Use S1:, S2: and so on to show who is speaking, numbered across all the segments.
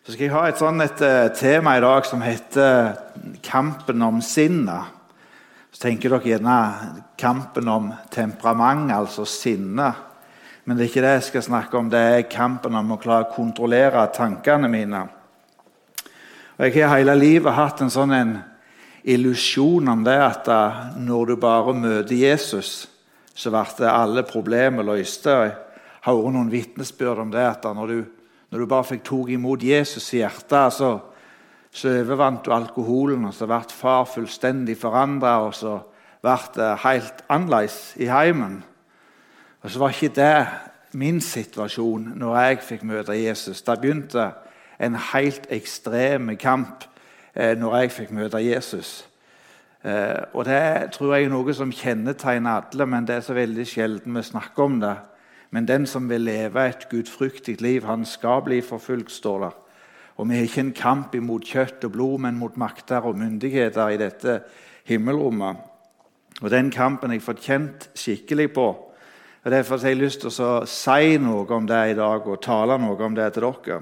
S1: Så skal jeg ha et sånn et, uh, tema i dag som heter 'Kampen om sinnet'. Så tenker dere gjerne kampen om temperament, altså sinne. Men det er ikke det jeg skal snakke om. Det er kampen om å klare å kontrollere tankene mine. Og Jeg har hele livet hatt en sånn en illusjon om det at uh, når du bare møter Jesus, så ble alle problemer løst. Jeg har vært noen vitnesbyrd om det at når du når du bare fikk tatt imot Jesus i hjertet, så, så overvant du alkoholen, og så ble far fullstendig forandra, og så ble det helt annerledes i heimen. Og så var ikke det min situasjon når jeg fikk møte Jesus. Det begynte en helt ekstrem kamp eh, når jeg fikk møte Jesus. Eh, og Det tror jeg er noe som kjennetegner alle, men det er så veldig sjelden vi snakker om det. Men den som vil leve et gudfryktig liv, han skal bli forfulgt, står det. Og vi har ikke en kamp imot kjøtt og blod, men mot makter og myndigheter i dette himmelrommet. Og Den kampen har jeg fått kjent skikkelig på. Og Derfor har jeg lyst til å si noe om det i dag og tale noe om det til dere.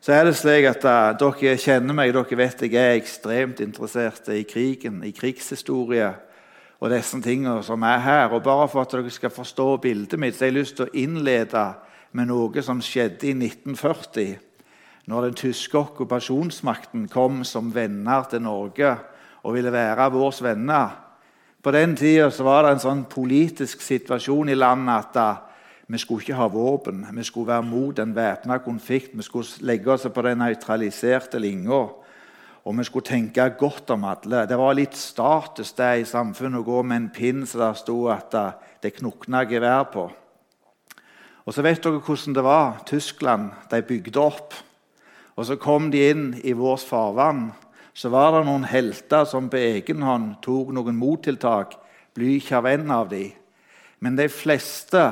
S1: Så er det slik at uh, Dere kjenner meg, dere vet jeg er ekstremt interessert i krigen, i krigshistorie og disse tingene som er her. Og Bare for at dere skal forstå bildet mitt, så har jeg lyst til å innlede med noe som skjedde i 1940. Når den tyske okkupasjonsmakten kom som venner til Norge og ville være våre venner. På den tida var det en sånn politisk situasjon i landet at vi skulle ikke ha våpen. Vi skulle være mot en væpna konflikt. Vi skulle legge oss på den nøytraliserte linja og vi skulle tenke godt om alle. Det var litt status det i samfunnet å gå med en pinn som det sto at det knokna gevær på. Og så vet dere hvordan det var. Tyskland de bygde opp. Og Så kom de inn i vårt farvann. Så var det noen helter som på egen hånd tok noen mottiltak. Bly ikke venn av dem. Men de fleste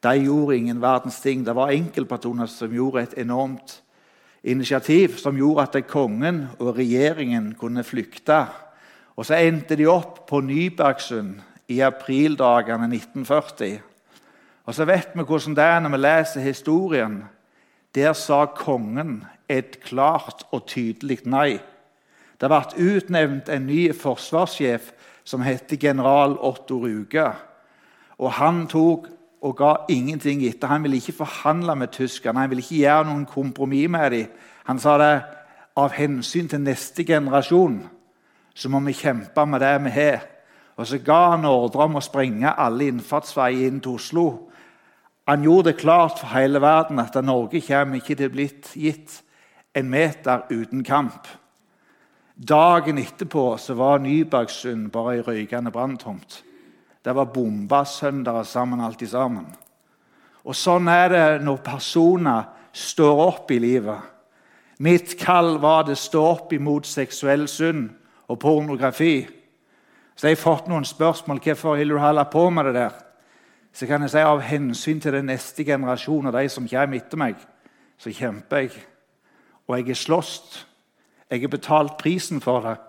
S1: de gjorde ingen verdens ting. Det var enkeltpersoner som gjorde et enormt initiativ som gjorde at kongen og regjeringen kunne flykte. Og Så endte de opp på Nybergsund i aprildagene 1940. Og Så vet vi hvordan det er når vi leser historien. Der sa kongen et klart og tydelig nei. Det ble utnevnt en ny forsvarssjef som het general Otto Ruge. Og Han tok og ga ingenting etter. Han ville ikke forhandle med tyskerne, han ville ikke gjøre noen kompromiss med dem. Han sa det av hensyn til neste generasjon så må vi kjempe med det vi har. Og Så ga han ordre om å sprenge alle innfartsveier inn til Oslo. Han gjorde det klart for hele verden at Norge kommer ikke til å bli gitt en meter uten kamp. Dagen etterpå så var Nybergsund bare ei røykende branntomt. Det var bomba sammen, alt sammen. Og Sånn er det når personer står opp i livet. Mitt kall var det stå opp imot seksuell synd og pornografi. Så jeg har fått noen spørsmål hvorfor vil du holde på med det der. Så kan jeg si av hensyn til den neste generasjon og de som kommer etter meg, så kjemper jeg. Og jeg er slåss. Jeg har betalt prisen for det.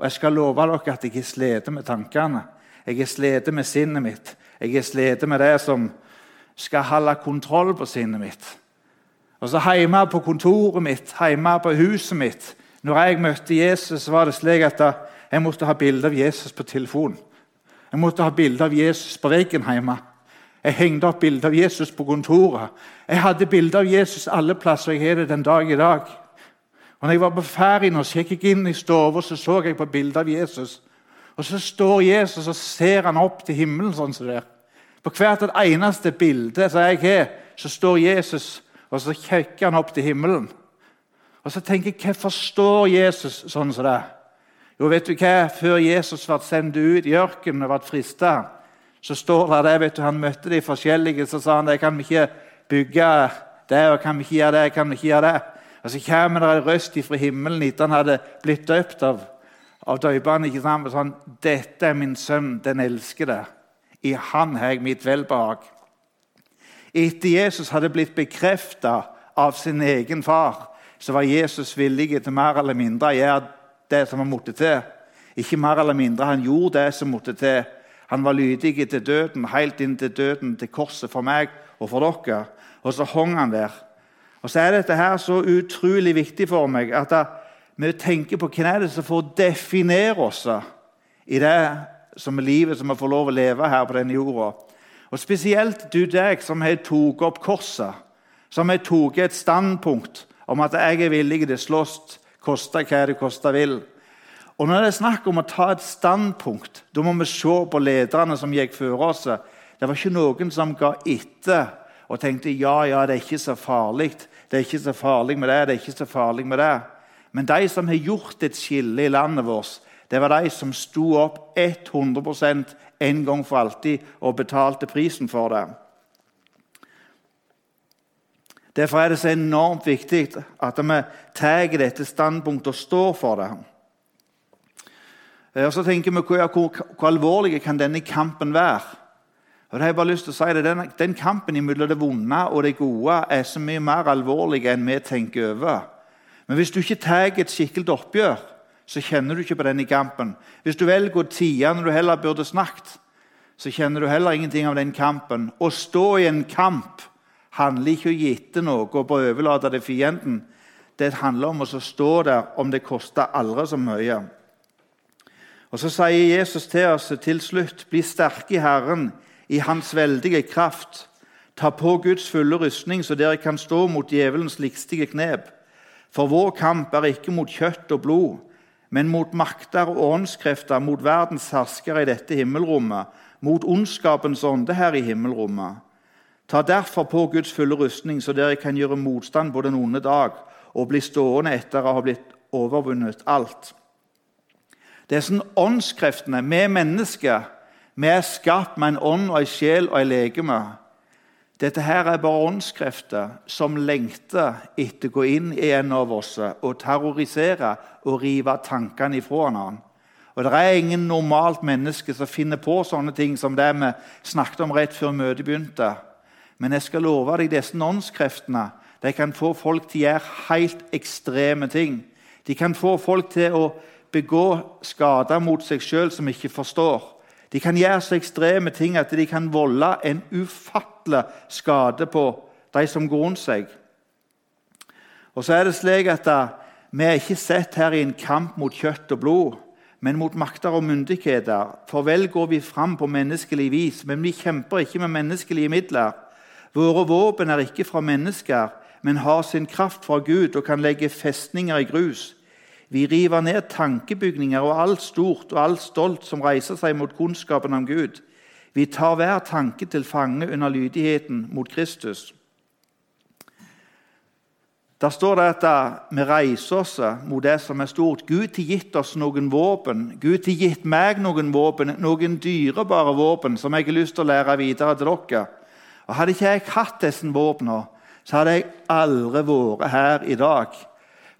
S1: Og jeg skal love dere at jeg har slitt med tankene. Jeg er sliten med sinnet mitt. Jeg er sliten med det som skal holde kontroll på sinnet mitt. Og så Hjemme på kontoret mitt, hjemme på huset mitt Når jeg møtte Jesus, var det slik at jeg måtte ha bilde av Jesus på telefonen. Jeg måtte ha bilde av Jesus på veggen hjemme. Jeg hengte opp bilde av Jesus på kontoret. Jeg hadde bilde av Jesus alle plasser, jeg har det den dag i dag. Og når jeg var på ferie, og så gikk jeg inn i stua så så jeg på bildet av Jesus. Og så står Jesus og ser han opp til himmelen sånn som det er. På hvert et eneste bilde som jeg har, så står Jesus og så kikker han opp til himmelen. Og så tenker jeg, Hvorfor står Jesus sånn som det? Jo, vet du hva? Før Jesus ble sendt ut i ørkenen og ble frista, så står det der, vet du, Han møtte de forskjellige, så sa han kan vi ikke bygge det, og kan vi ikke gjøre det, kan vi ikke gjøre det. Og Så kommer det en røst fra himmelen etter han hadde blitt døpt av av døperen. ikke sant? Sånn, 'Dette er min sønn, den elskede. I han har jeg mitt velbehag.' Etter Jesus hadde blitt bekrefta av sin egen far, så var Jesus villig til mer eller mindre å gjøre det som han måtte til. Ikke mer eller mindre, han gjorde det som måtte til. Han var lydig til døden, helt inn til døden, til korset for meg og for dere. Og så hang han der. Og så er dette her så utrolig viktig for meg at vi tenker på hvem er det som får definere oss i det som er livet som vi får lov å leve her på denne jorda. Og Spesielt du deg som har tatt opp korset, som har tatt et standpunkt om at jeg er villig til å slåss, koste hva det koste vil. Og Når det er snakk om å ta et standpunkt, da må vi se på lederne som gikk før oss. Det var ikke noen som ga etter og tenkte ja, ja, det er ikke så farlig. Det er ikke så farlig med det, det er ikke så farlig med det. Men de som har gjort et skille i landet vårt, det var de som sto opp 100% en gang for alltid og betalte prisen for det. Derfor er det så enormt viktig at vi tar dette standpunktet og står for det. Og så tenker vi, hvor, hvor, hvor alvorlig kan denne kampen være? Og det har jeg bare lyst til å si det, den, den Kampen mellom det vonde og det gode er så mye mer alvorlig enn vi tenker over. Men hvis du ikke tar et skikkelig oppgjør, så kjenner du ikke på denne kampen. Hvis du velger å tie når du heller burde snakket, så kjenner du heller ingenting av den kampen. Å stå i en kamp handler ikke om å gi etter noe og bare overlate det fienden. Det handler om å stå der om det koster aldri så mye. Og Så sier Jesus til oss til slutt.: Bli sterke i Herren, i Hans veldige kraft. Ta på Guds fulle rustning, så dere kan stå mot djevelens likstige knep. For vår kamp er ikke mot kjøtt og blod, men mot makter og åndskrefter, mot verdens herskere i dette himmelrommet, mot ondskapens ånde her i himmelrommet. Ta derfor på Guds fulle rustning, så dere kan gjøre motstand på den onde dag og bli stående etter å ha blitt overvunnet alt. Det er sånn åndskreftene, vi mennesker, vi er skapt med en ånd og en sjel og en legeme. Dette her er bare åndskrefter som lengter etter å gå inn i en av oss og terrorisere og rive tankene ifra annen. Og Det er ingen normalt menneske som finner på sånne ting som det vi snakket om rett før møtet begynte. Men jeg skal love deg disse åndskreftene de kan få folk til å gjøre helt ekstreme ting. De kan få folk til å begå skader mot seg sjøl som ikke forstår. De kan gjøre så ekstreme ting at de kan volde en ufattelig skade på de som går rundt seg. Og så er det slik at da, Vi er ikke sett her i en kamp mot kjøtt og blod, men mot makter og myndigheter. For vel går vi fram på menneskelig vis, men vi kjemper ikke med menneskelige midler. Våre våpen er ikke fra mennesker, men har sin kraft fra Gud og kan legge festninger i grus. Vi river ned tankebygninger og alt stort og alt stolt som reiser seg mot kunnskapen om Gud. Vi tar hver tanke til fange under lydigheten mot Kristus. Der står det at vi reiser oss mot det som er stort. Gud har gitt oss noen våpen. Gud har gitt meg noen våpen, noen dyrebare våpen som jeg har lyst til å lære videre til dere. Og Hadde ikke jeg hatt disse våpnene, så hadde jeg aldri vært her i dag.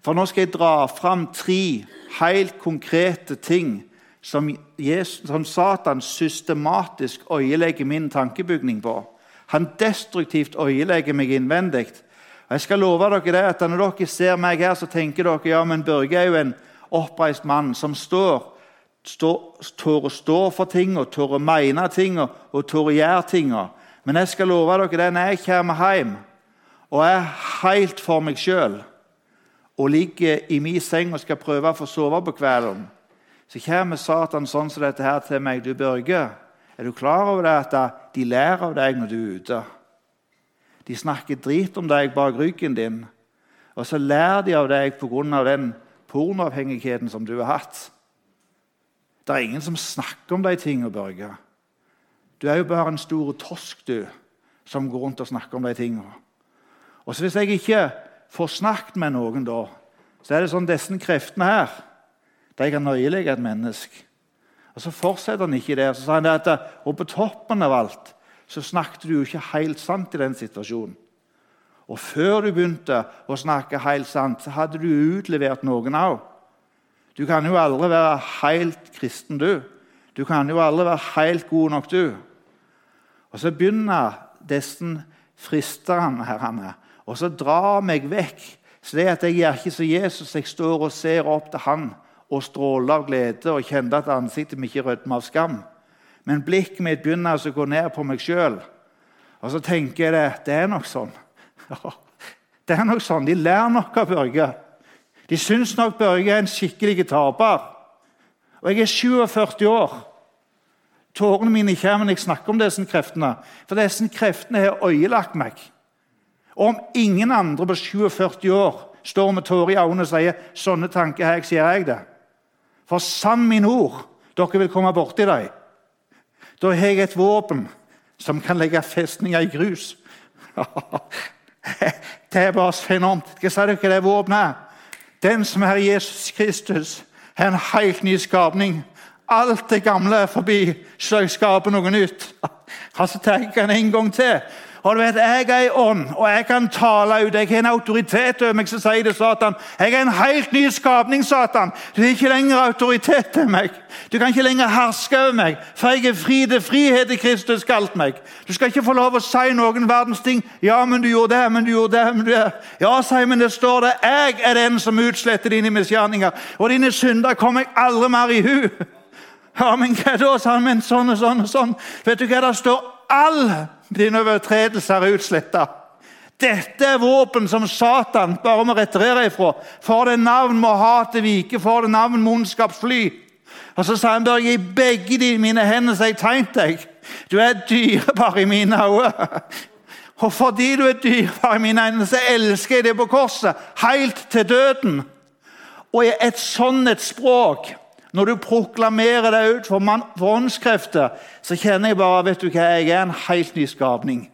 S1: For nå skal jeg dra fram tre helt konkrete ting som, Jesus, som Satan systematisk øyelegger min tankebygning på. Han destruktivt øyelegger meg innvendig. Og jeg skal love dere det, at Når dere ser meg her, så tenker dere ja, men Børge er jo en oppreist mann som står, tør å stå for ting og tør å mene ting og tør å gjøre ting. Men jeg skal love dere det, når jeg kommer hjem og er helt for meg sjøl og ligger i min seng og skal prøve å få sove på kvelden, så kommer Satan sånn som dette her til meg. Du, Børge, er du klar over det at de lærer av deg når du er ute? De snakker drit om deg bak ryggen din, og så lærer de av deg pga. den pornoavhengigheten som du har hatt. Det er ingen som snakker om de tingene, Børge. Du er jo bare en stor tosk du, som går rundt og snakker om de tingene. Og så Hvis jeg ikke får snakket med noen, da, så er det sånn disse kreftene her de kan øyelegge et menneske. Og Så fortsetter han ikke der. Så sa han at, og på toppen av alt så snakket du jo ikke helt sant i den situasjonen. Og før du begynte å snakke helt sant, så hadde du utlevert noen òg. Du kan jo aldri være helt kristen, du. Du kan jo aldri være helt god nok, du. Og så begynner disse fristerne her, og så drar meg vekk. Så det at jeg gjør ikke som Jesus, jeg står og ser opp til han og stråler av glede og kjenner at ansiktet mitt ikke rødmer av skam. Men blikket mitt begynner å gå ned på meg sjøl. Og så tenker jeg det, det er nok sånn. Det er nok sånn, De lærer nok av Børge. De syns nok Børge er en skikkelig taper. Og jeg er 47 år. Tårene mine kommer når jeg snakker om disse kreftene. For disse kreftene har øyelagt meg. Og om ingen andre på 47 år står med tårer i øynene og sier sånne tanker her, sier jeg det. For sann min ord, dere vil komme borti dem. Da har jeg et våpen som kan legge festninger i grus. det er bare så enormt. Hva si dere det våpenet er? Den som er Jesus Kristus, er en helt ny skapning. Alt det gamle er forbi, så jeg skaper noe nytt. Altså, jeg en gang til. Og du vet, Jeg er en ånd, og jeg kan tale ut. Jeg har en autoritet over meg som sier det, Satan. Jeg er en helt ny skapning, Satan. Du har ikke lenger autoritet til meg. Du kan ikke lenger herske over meg, for jeg er fri. Det frihet i Kristus kalt meg. Du skal ikke få lov å si noen verdens ting. 'Ja, men du gjorde det, men du gjorde det.' men du det. Ja, sier men det står det. 'Jeg er den som utsletter dine misgjerninger', og dine synder kommer jeg aldri mer i hu. Ja, men hva da, sa han. Men sånn og sånn og sånn. Vet du hva det står? All dine overtredelser er utsletta. Dette er våpen som Satan bare må retirere ifra. For det navn må hatet vike, for det navn må ondskap fly. Og så sa han bør gi begge de mine hender så jeg tegnet deg. Du er dyrebar i mine øyne. Og fordi du er dyrebar i mine øyne, så elsker jeg deg på korset. Helt til døden. Og i et sånt et språk når du proklamerer deg ut for, for åndskrefter, så kjenner jeg bare vet du hva, jeg er en helt ny skapning.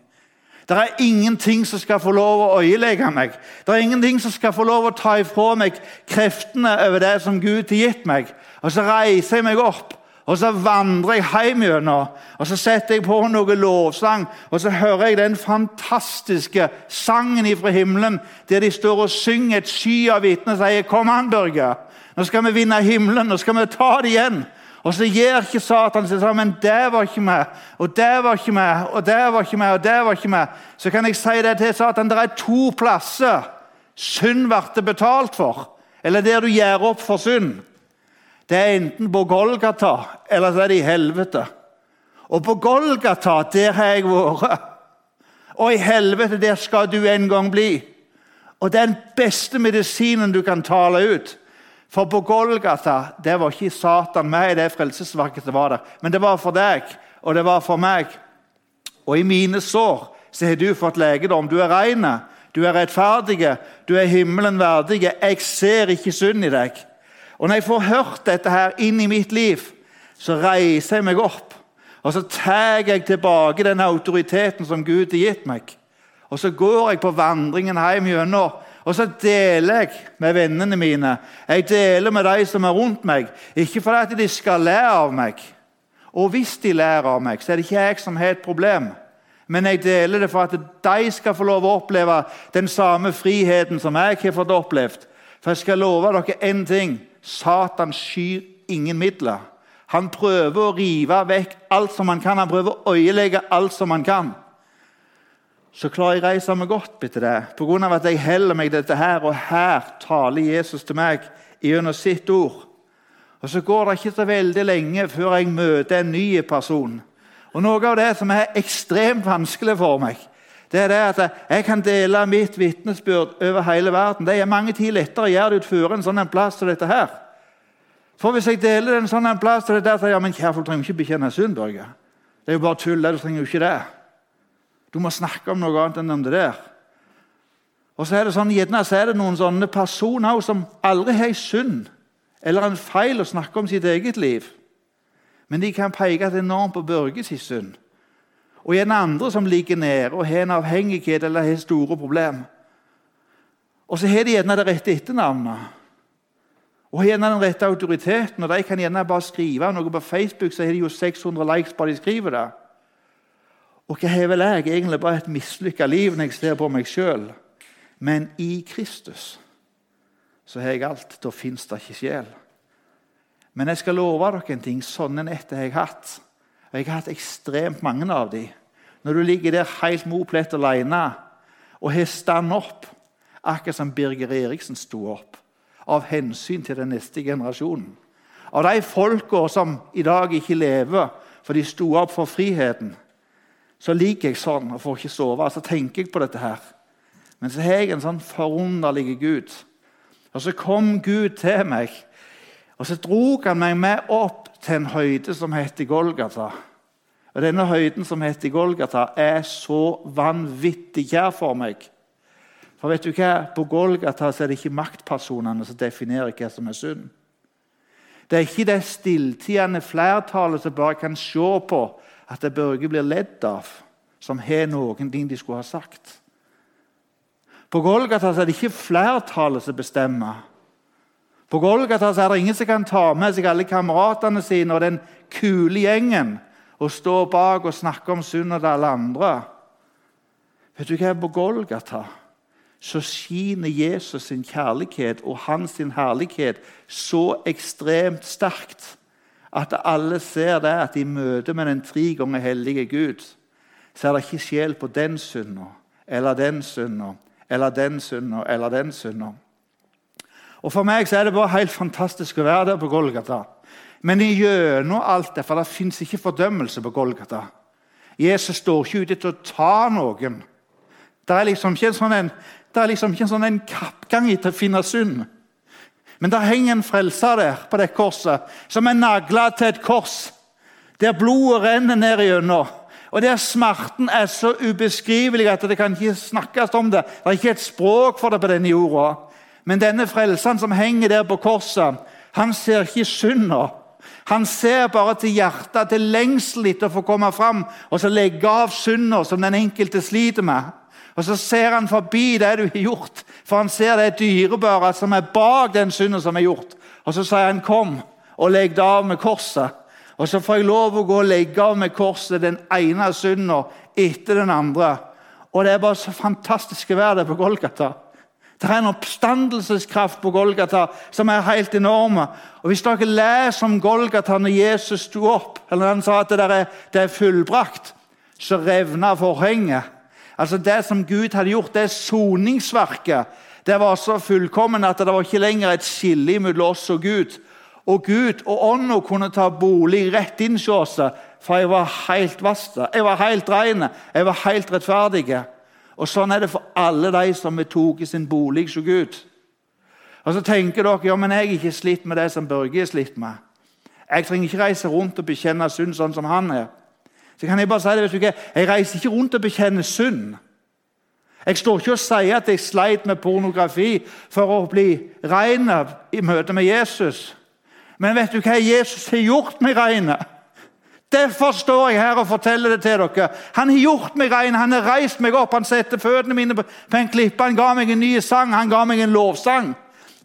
S1: Det er ingenting som skal få lov å øyelegge meg. Det er ingenting som skal få lov å ta ifra meg kreftene over det som Gud har gitt meg. Og Så reiser jeg meg opp og så vandrer jeg hjem gjennom. Og så setter jeg på noe lovsang, og så hører jeg den fantastiske sangen ifra himmelen der de står og synger et sky av vitner og sier 'Kom an, Børge'. Nå skal vi vinne himmelen, nå skal vi ta det igjen. Og så gir ikke Satan seg sånn Men det var ikke meg, og det var ikke meg, og det var ikke meg, og det var ikke meg. Så kan jeg si det til Satan. Det er to plasser synd blir betalt for. Eller der du gjør opp for synd. Det er enten på Golgata eller så er det i helvete. Og på Golgata, der har jeg vært. Og i helvete, der skal du en gang bli. Og den beste medisinen du kan tale ut. For på Golgata det var ikke Satan med i det frelsesverket som var der. Men det var for deg, og det var for meg. Og i mine sår så har du fått legedom. Du er rein, du er rettferdig, du er himmelen verdig. Jeg ser ikke synd i deg. Og Når jeg får hørt dette her inn i mitt liv, så reiser jeg meg opp. Og så tar jeg tilbake den autoriteten som Gud har gitt meg. Og så går jeg på vandringen hjem gjennom og så deler jeg med vennene mine. Jeg deler med de som er rundt meg. Ikke fordi at de skal lære av meg. Og hvis de lærer av meg, så er det ikke jeg som har et problem. Men jeg deler det for at de skal få lov å oppleve den samme friheten som jeg har fått opplevd. For jeg skal love dere én ting. Satan skyr ingen midler. Han prøver å rive vekk alt som han kan. Han prøver å øyelegge alt som han kan så klarer jeg reise meg opp etter det. Pga. at jeg heller meg dette her, og her taler Jesus til meg gjennom sitt ord. Og Så går det ikke så veldig lenge før jeg møter en ny person. Og Noe av det som er ekstremt vanskelig for meg, det er det at jeg kan dele mitt vitnesbyrd over hele verden. Det er mange tid lettere å gjøre det utenfor en sånn en plass som dette her. For Hvis jeg deler det en sånn en plass som dette, så sier jeg ja, men kjære folk trenger ikke bekjenne synd. Børge. Det er jo bare tull. Du trenger jo ikke det. Du må snakke om noe annet enn om det der. Og så er det sånn, Gjerne så er det noen sånne personer som aldri har en synd eller en feil å snakke om sitt eget liv. Men de kan peke enormt på Børges synd. Og gjerne andre som ligger nede og har en avhengighet eller har store problemer. Og så har de gjerne det rette etternavnet. Og har gjerne den rette autoriteten. og De kan gjerne bare skrive noe på Facebook, så har de jo 600 likes bare de skriver det. Og hva har vel jeg? Egentlig bare et mislykka liv når jeg ser på meg sjøl. Men i Kristus så har jeg alt. Da fins det ikke sjel. Men jeg skal love dere en ting. Sånne netter har jeg hatt. Og jeg har hatt ekstremt mange av dem. Når du ligger der helt moplett alene og har stand opp, akkurat som Birger Eriksen sto opp, av hensyn til den neste generasjonen. Av de folka som i dag ikke lever, for de sto opp for friheten så liker jeg sånn og får ikke sove. Så tenker jeg på dette her. Men så har jeg en sånn forunderlig Gud. Og så kom Gud til meg, og så drog han meg med opp til en høyde som heter Golgata. Og Denne høyden som heter Golgata, er så vanvittig kjær for meg. For vet du hva? På Golgata er det ikke maktpersonene som definerer hva som er synd. Det er ikke det stilltiende flertallet som bare kan se på at det Børge blir ledd av, som har noen ting de skulle ha sagt. På Golgata er det ikke flertallet som bestemmer. På Golgata er det ingen som kan ta med seg alle kameratene sine og den kule gjengen og stå bak og snakke om synden til alle andre. Vet du hva? På Golgata så skiner Jesus sin kjærlighet og hans herlighet så ekstremt sterkt at alle ser det at i møte med den tre ganger hellige Gud, så er det ikke sjel på den synda eller den synda eller den synda eller den synda. Og For meg så er det bare helt fantastisk å være der på Golgata. Men gjennom alt det, for det fins ikke fordømmelse på Golgata. Jesus står ikke ute til å ta noen. Det er liksom ikke en sånn, en, liksom ikke en, sånn en kappgang til å finne synd. Men det henger en frelser der på det korset, som er nagla til et kors. Der blodet renner ned igjennom. Og der smerten er så ubeskrivelig at det kan ikke snakkes om det. Det er ikke et språk for det på denne jorda. Men denne frelseren som henger der på korset, han ser ikke synda. Han ser bare til hjertet, til lengsel etter å få komme fram og så legge av synda som den enkelte sliter med. Og Så ser han forbi det du har gjort, for han ser det dyrebare som er bak den synden som er gjort. Og Så sier han 'kom og legg det av med korset'. Og så får jeg lov å gå og legge av med korset den ene synden etter den andre. Og Det er bare så fantastisk å være der på Golgata. Det er en oppstandelseskraft på Golgata som er helt enorm. Og Hvis dere leser om Golgata når Jesus sto opp, eller han sa at det er, det er fullbrakt, så revna forhenget. Altså Det som Gud hadde gjort, det soningsverket, det var så fullkommen at det var ikke lenger et skille mellom oss og Gud. Og Gud og Ånda kunne ta bolig rett inn hos oss, for jeg var helt vaska. Jeg var helt ren. Jeg var helt rettferdig. Og Sånn er det for alle de som har tatt sin bolig hos Gud. Og Så tenker dere ja, men jeg er ikke slitt med det som Børge er slitt med. Jeg trenger ikke reise rundt og bekjenne synd sånn som han er. Så kan Jeg bare si det, vet du ikke, jeg reiser ikke rundt og bekjenner synd. Jeg står ikke og sier at jeg sleit med pornografi for å bli ren i møte med Jesus. Men vet du hva Jesus har gjort meg ren? Derfor står jeg her og forteller det til dere. Han har gjort meg ren, han har reist meg opp, han setter føttene mine på en klippe. Han ga meg en ny sang, han ga meg en lovsang.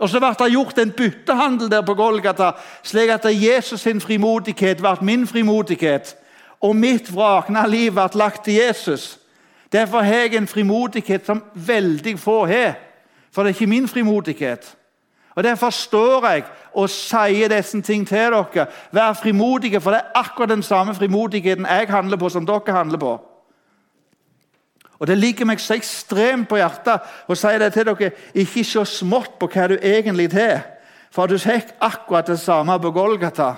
S1: Og så ble det gjort en byttehandel der på Golgata, slik at Jesus sin frimodighet ble min frimodighet. Og mitt vrakna liv ble lagt til Jesus. Derfor har jeg en frimodighet som veldig få har. For det er ikke min frimodighet. Og Derfor står jeg og sier disse ting til dere. Vær frimodige, for det er akkurat den samme frimodigheten jeg handler på, som dere handler på. Og Det ligger meg så ekstremt på hjertet å si det til dere. Ikke se smått på hva du egentlig har, for du fikk akkurat det samme på Golgata.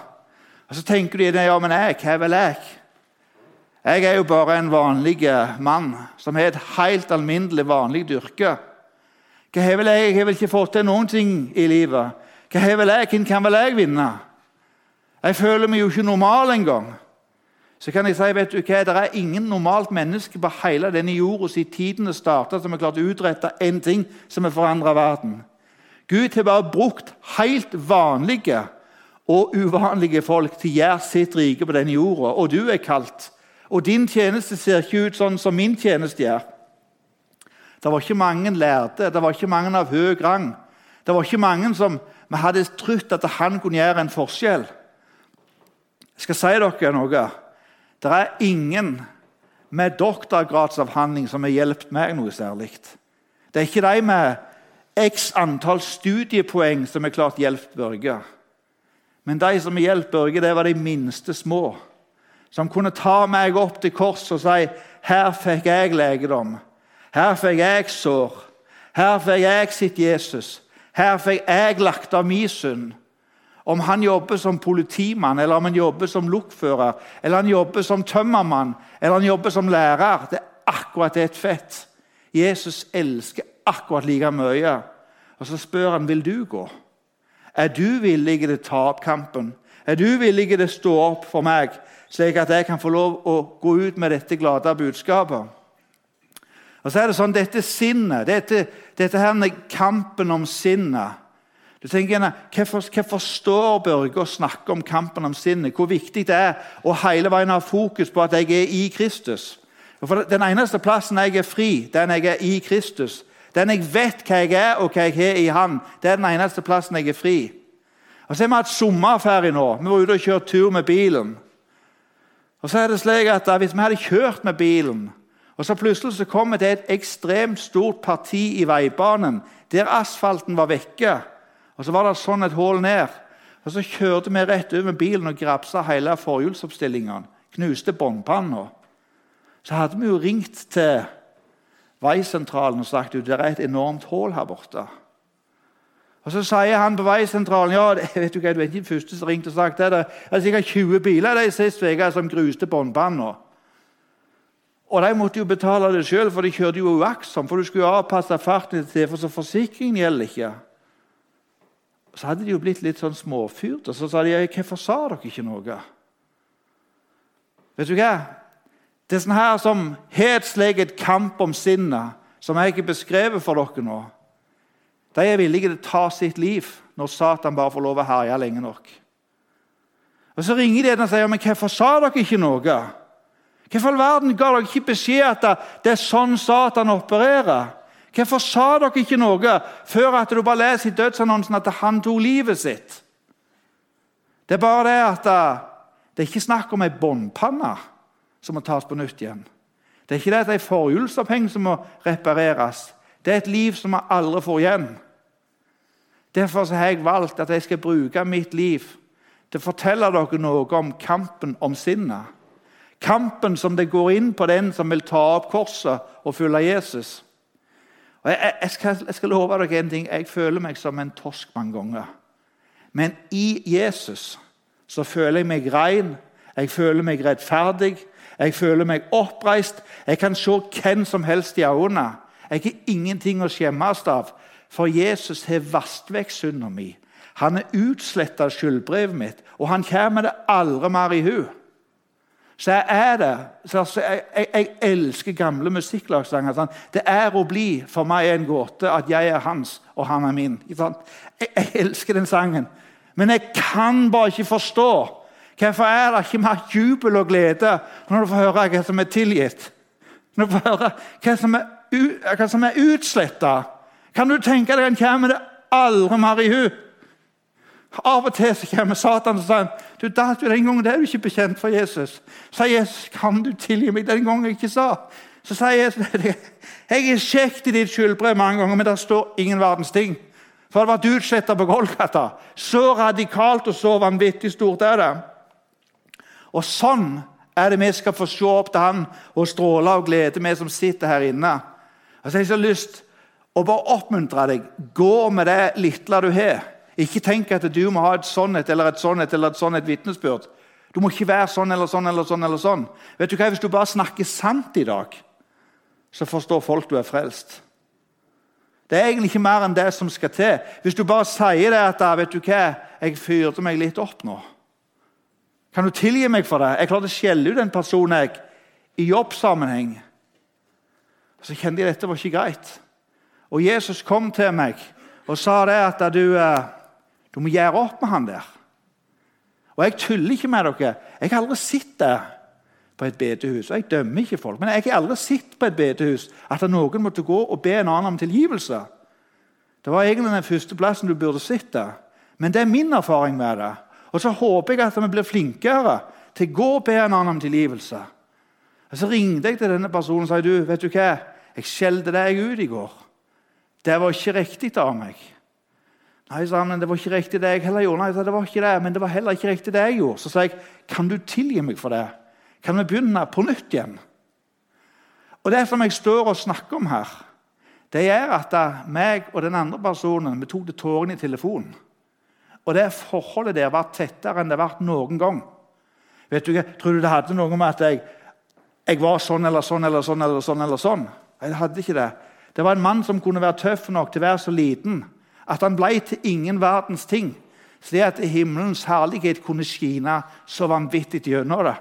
S1: Og Så tenker du ja, men jeg, hva vel jeg? Jeg er jo bare en vanlig mann som har et helt alminnelig, vanlig yrke. Hva har vel jeg? Jeg har vel ikke fått til noen ting i livet. Hva har vel jeg? Hvem kan vel jeg vinne? Jeg føler meg jo ikke normal engang. Så kan jeg si, vet du hva, Det er ingen normalt menneske på hele denne jorda siden tidene starta som har klart å utrette én ting som har forandra verden. Gud har bare brukt helt vanlige og uvanlige folk til å gjøre sitt rike på denne jorda. Og du er kalt. Og din tjeneste ser ikke ut sånn som min tjeneste gjør. Det var ikke mange lærde, det var ikke mange av høy rang. Det var ikke mange som vi hadde trodd at han kunne gjøre en forskjell. Jeg skal si dere noe. Det er ingen med doktorgradsavhandling som har hjulpet meg noe særlig. Det er ikke de med x antall studiepoeng som har klart hjulpet Børge. Men de som har hjulpet Børge, det var de minste små. Som kunne ta meg opp til korset og si 'Her fikk jeg legedom'. Her fikk jeg sår. Her fikk jeg sitt Jesus. Her fikk jeg lagt av min synd. Om han jobber som politimann, eller om han jobber som lokfører, eller han jobber som tømmermann eller han jobber som lærer, det er akkurat et fett. Jesus elsker akkurat like mye. Og så spør han vil du gå. Er du villig til å ta opp kampen? Er du villig til å stå opp for meg, slik at jeg kan få lov å gå ut med dette glade budskapet? Og så er det sånn, Dette sinnet, dette, dette her kampen om sinnet du tenker Hvorfor, hvorfor står Børge og snakker om kampen om sinnet? Hvor viktig det er å hele veien ha fokus på at jeg er i Kristus. For Den eneste plassen jeg er fri, den jeg er i Kristus. Den jeg vet hva jeg er, og hva jeg har i Han. Det er den eneste plassen jeg er fri. Og Så har vi hatt sommerferie nå. Vi var ute og kjørte tur med bilen. Og så er det slik at Hvis vi hadde kjørt med bilen, og så plutselig så kom til et ekstremt stort parti i veibanen der asfalten var vekke, og så var det sånn et hull ned, og så kjørte vi rett over bilen og grapsa hele forhjulsoppstillinga. Knuste båndpanna så hadde vi jo ringt til veisentralen og sagt at det er et enormt hull her borte. Og Så sier han på veisentralen ja, vet du hva, du er ikke den første som ringte og sagt det. Det er sikkert 20 biler de siste uke som gruste båndpanna. Og de måtte jo betale det sjøl, for de kjørte jo uaktsomt. For du skulle jo avpasse farten til for så forsikringen gjelder ikke. Så hadde de jo blitt litt sånn småfyrt, og så sa de hvorfor sa dere ikke noe? Vet du hva? Det er sånn her som hetsleget et kamp om sinnet, som jeg ikke beskrevet for dere nå. De er villige til å ta sitt liv når Satan bare får lov å herje lenge nok. Og Så ringer de og sier men hvorfor sa dere ikke noe. Hvorfor all verden ga dere ikke beskjed at det er sånn Satan opererer? Hvorfor sa dere ikke noe før at du bare leser i dødsannonsen at han tok livet sitt? Det er bare det at det er ikke snakk om ei båndpanne som må tas på nytt igjen. Det er ikke det at det er forhjulsoppheng som må repareres. Det er et liv som vi aldri får igjen. Derfor har jeg valgt at jeg skal bruke mitt liv til å fortelle dere noe om kampen om sinnet. Kampen som det går inn på den som vil ta opp korset og følge Jesus. Og jeg, jeg, skal, jeg, skal, love dere en ting. Jeg føler meg som en torsk mange ganger. Men i Jesus så føler jeg meg rein, jeg føler meg rettferdig, jeg føler meg oppreist. Jeg kan se hvem som helst i øynene. Jeg har ingenting å skjemmes av, for Jesus har vasket vekk synda mi. Han har utsletta skyldbrevet mitt, og han kommer det aldri mer i hu. Så jeg er det. Så jeg, jeg, jeg, elsker gamle musikklagssanger. Sånn. Det er å bli for meg en gåte at jeg er hans og han er min. Jeg, jeg elsker den sangen. Men jeg kan bare ikke forstå Hvorfor er det ikke mer jubel og glede når du får høre hva som er tilgitt? Når du får høre hva som er, hva som er utsletta? Kan du tenke deg han kommer det aldri mer i hu? Av og til så kommer Satan og sier du, datt du, den gangen er du ikke bekjent for Jesus. Sier Jesus, kan du tilgi meg den gangen jeg ikke sa? Så sier Jesus, jeg er sjekket i ditt skyldbrev mange ganger, men det står ingen verdens ting. For det ble utsletta på Golgata. Så radikalt og så vanvittig stort er det. Og sånn er det vi skal få se opp til Han og stråle av glede, vi som sitter her inne. Og Jeg har så lyst å bare oppmuntre deg. Gå med det lille du har. Ikke tenk at du må ha et sånt eller et sånt eller et sånt vitnesbyrd. Du må ikke være sånn eller sånn eller sånn. eller sånn. Vet du hva? Hvis du bare snakker sant i dag, så forstår folk du er frelst. Det er egentlig ikke mer enn det som skal til. Hvis du bare sier det at vet du hva, jeg fyrte meg litt opp nå. Kan du tilgi meg for det? Jeg klarte å skjelle ut en person jeg, i jobbsammenheng. Så kjente jeg at dette var ikke greit. Og Jesus kom til meg og sa det at du, eh, du må gjøre opp med han der. Og jeg tuller ikke med dere. Jeg har aldri sett det på et bedehus. og Jeg dømmer ikke folk, men jeg har aldri sett på et bedehus at noen måtte gå og be en annen om tilgivelse. Det var egentlig den første plassen du burde sett det. Men det er min erfaring med det. Og så håper jeg at vi blir flinkere til å gå og be en annen om tilgivelse. Og Så ringte jeg til denne personen og sa du, vet du hva, jeg skjelte deg ut i går. Det var ikke riktig av meg. Nei, sa han, men det var ikke riktig det jeg heller gjorde. Nei, sa, det var ikke det, men det var heller ikke riktig det jeg gjorde. Så sa jeg, kan du tilgi meg for det? Kan vi begynne på nytt igjen? Og Det som jeg står og snakker om her, det er at meg og den andre personen vi tok det tårene i telefonen. Og det forholdet der var tettere enn det har vært noen gang. Vet du Tror du det hadde noe med at jeg, jeg var sånn eller sånn eller sånn? eller sånn eller sånn? Jeg hadde ikke det. Det var en mann som kunne være tøff nok til å være så liten at han ble til ingen verdens ting, slik at himmelens herlighet kunne skine så vanvittig gjennom det.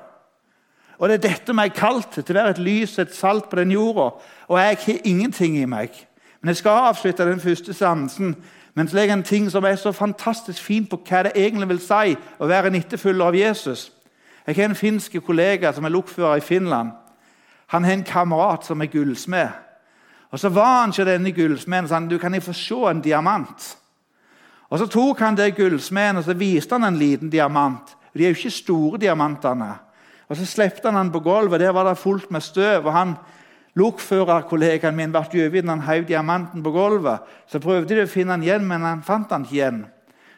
S1: Og Det er dette vi er kalt til, å være et lys, et salt på den jorda. Og jeg har ingenting i meg. Men jeg skal avslutte den første seansen men så legger en ting som er så fantastisk fint på hva det egentlig vil si å være en etterfølger av Jesus. Jeg har en finsk kollega som er lokfører i Finland. Han har en kamerat som er gullsmed. Og Så var han ikke denne gullsmeden sa han, du kan få se en diamant. Og Så tok han det gullsmeden og så viste han en liten diamant. De er jo ikke store diamantene. Og Så slepte han den på gulvet. Der var det fullt med støv. og han Lokførerkollegaen min ble overgitt han heiv diamanten på gulvet. Så prøvde de å finne den igjen, men han fant den ikke igjen.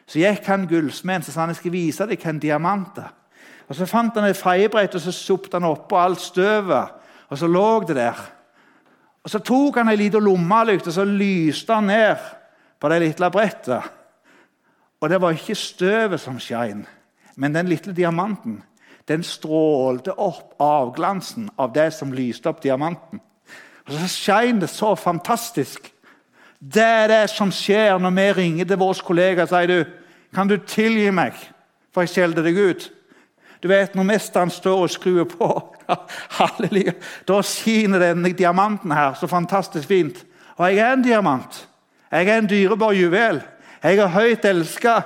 S1: Så gikk han gullsmeden og sa han, jeg skal vise deg hva en diamant er. Og Så fant han et feiebrett og så sopte han oppå alt støvet. Og så lå det der. Og Så tok han ei lita lommelykt og så lyste han ned på det lille brettet. Og det var ikke støvet som skein, men den lille diamanten den strålte opp avglansen av det som lyste opp diamanten. Og Så skein det så fantastisk. Det er det som skjer når vi ringer til vår kollega og sier du, kan du tilgi meg for jeg skjelte deg ut. Du vet, Når mesteren står og skrur på, halleluja, da skiner denne diamanten her så fantastisk fint. Og jeg er en diamant. Jeg er en dyrebar juvel. Jeg er høyt elska.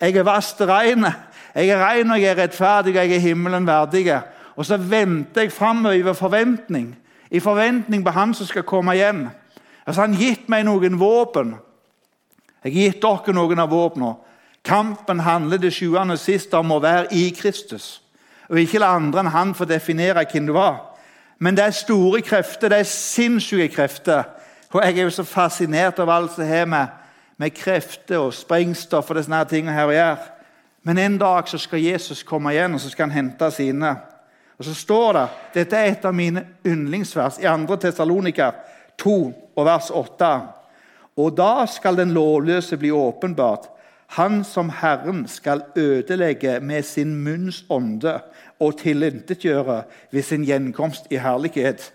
S1: Jeg er vast rein. Jeg er rein og jeg er rettferdig, og jeg er himmelen verdig. Og så venter jeg framover i forventning, i forventning på Han som skal komme igjen. Altså, han gitt meg noen våpen. Jeg har gitt dere noen av våpnene. Kampen handler det sjuende og sist om å være i Kristus. Og ikke la andre enn han få definere hvem du var. Men det er store krefter, det er sinnssyke krefter. Og jeg er jo så fascinert av alt som har med, med krefter og sprengstoff og disse tingene her å gjøre. Men en dag så skal Jesus komme igjen og så skal han hente sine. Og så står det Dette er et av mine yndlingsvers i 2. Tessalonika 2 og vers 8. Og da skal den lovløse bli åpenbart, han som Herren skal ødelegge med sin munns ånde og tilintetgjøre ved sin gjenkomst i herlighet.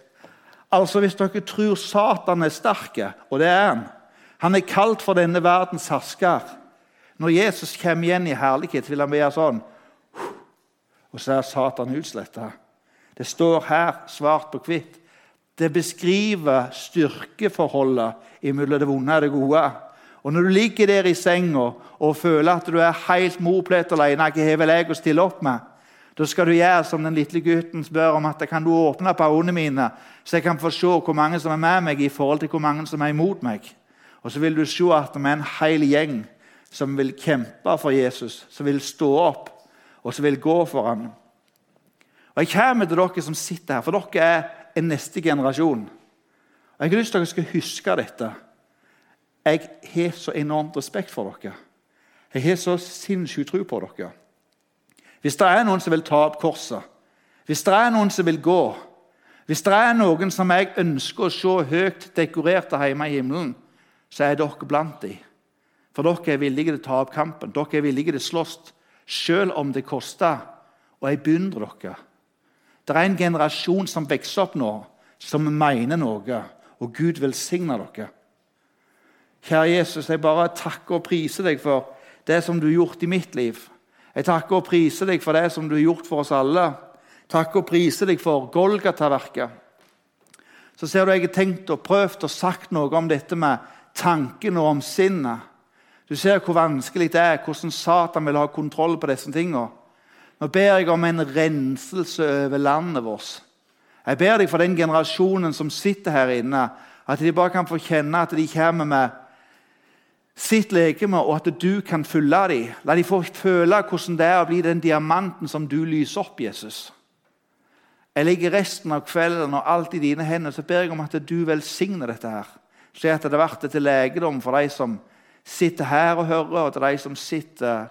S1: Altså Hvis dere tror Satan er sterk, og det er han Han er kalt for denne verdens hersker. Når Jesus kommer igjen i herlighet, vil han være sånn Og så er Satan utsletta. Det står her svart på hvitt. Det beskriver styrkeforholdet mellom det vonde og det gode. Og Når du ligger der i senga og føler at du er helt morplett alene, hva har vel jeg å stille opp med? Da skal du gjøre som den lille gutten spør om at kan du åpne på øynene mine, så jeg kan få se hvor mange som er med meg i forhold til hvor mange som er imot meg. Og så vil du se at vi er en hel gjeng som vil kjempe for Jesus, som vil stå opp og som vil gå for ham. Og Jeg kommer til dere som sitter her, for dere er en neste generasjon. Og Jeg har lyst til at dere skal huske dette. Jeg har så enormt respekt for dere. Jeg har så sinnssykt tro på dere. Hvis det er noen som vil ta opp korset, hvis det er noen som vil gå, hvis det er noen som jeg ønsker å se høyt dekorerte hjemme i himmelen, så er dere blant dem. For dere er villige til å ta opp kampen. Dere er villige til å slåss, selv om det koster. Og jeg beundrer dere. Det er en generasjon som vokser opp nå, som mener noe. Og Gud velsigner dere. Kjære Jesus, jeg bare takker og priser deg for det som du har gjort i mitt liv. Jeg takker og priser deg for det som du har gjort for oss alle. Takker og priser deg for Golgata-verket. Så ser du jeg har tenkt og prøvd og sagt noe om dette med tanken og om sinnet. Du ser hvor vanskelig det er, hvordan Satan vil ha kontroll på disse tingene. Nå ber jeg om en renselse over landet vårt. Jeg ber deg for den generasjonen som sitter her inne, at de bare kan få kjenne at de kommer med sitt legeme, og at du kan fylle dem. La de få føle hvordan det er å bli den diamanten som du lyser opp, Jesus. Jeg ligger resten av kvelden og alt i dine hender, så ber jeg om at du velsigner dette. her. Så at det har vært til legedom for de som sitter her og hører, og til de som sitter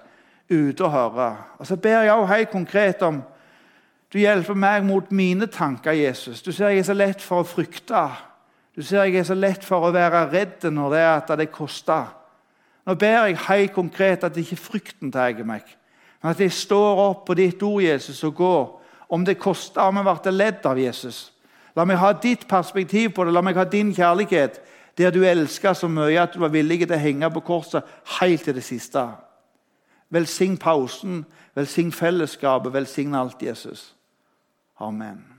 S1: ute og hører. Og Så ber jeg også helt konkret om du hjelper meg mot mine tanker, Jesus. Du ser jeg er så lett for å frykte. Du ser jeg er så lett for å være redd når det er at det koster. Nå ber jeg helt konkret at ikke frykten tar meg, men at jeg står opp på ditt ord, Jesus, og går. Om det koster om vi blir ledd av Jesus. La meg ha ditt perspektiv på det. La meg ha din kjærlighet. Der du elsker så mye at du var villig til å henge på korset helt til det siste. Velsign pausen, velsign fellesskapet, velsign alt, Jesus. Amen.